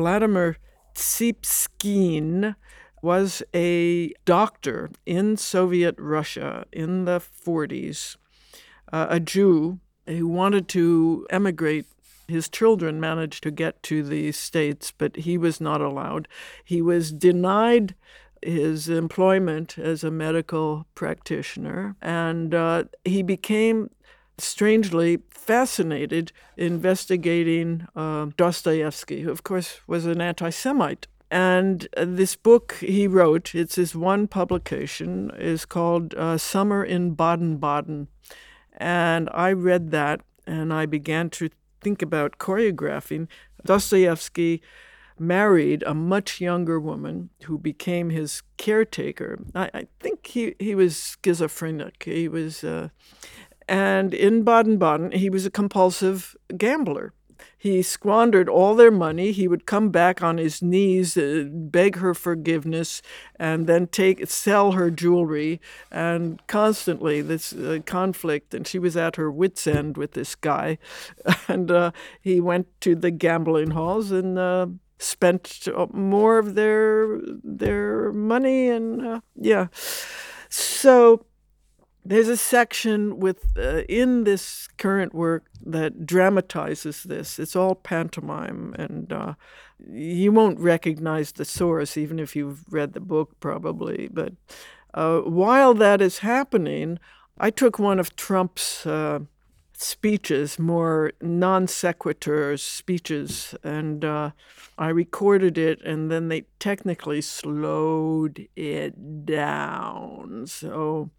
Vladimir Tsipskine was a doctor in Soviet Russia in the 40s, uh, a Jew who wanted to emigrate. His children managed to get to the States, but he was not allowed. He was denied his employment as a medical practitioner, and uh, he became strangely fascinated investigating uh, Dostoevsky, who, of course, was an anti Semite. And uh, this book he wrote, it's his one publication, is called uh, Summer in Baden Baden. And I read that and I began to think about choreographing. Dostoevsky married a much younger woman who became his caretaker. I, I think he, he was schizophrenic. He was, uh, and in Baden Baden, he was a compulsive gambler. He squandered all their money. He would come back on his knees, uh, beg her forgiveness, and then take sell her jewelry. And constantly this uh, conflict. And she was at her wits' end with this guy. And uh, he went to the gambling halls and uh, spent more of their their money. And uh, yeah, so there's a section with uh, in this current work that dramatizes this. It's all pantomime, and uh, you won't recognize the source even if you've read the book, probably. But uh, while that is happening, I took one of Trump's uh, speeches, more non sequitur speeches, and uh, I recorded it, and then they technically slowed it down. So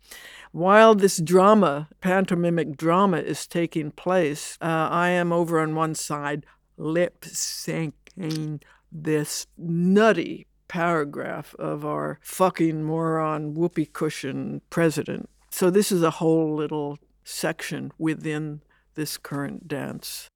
while this drama, pantomimic drama, is taking place, uh, I am over on one side lip syncing this nutty paragraph of our fucking moron whoopee cushion president. So this is a whole little section within this current dance.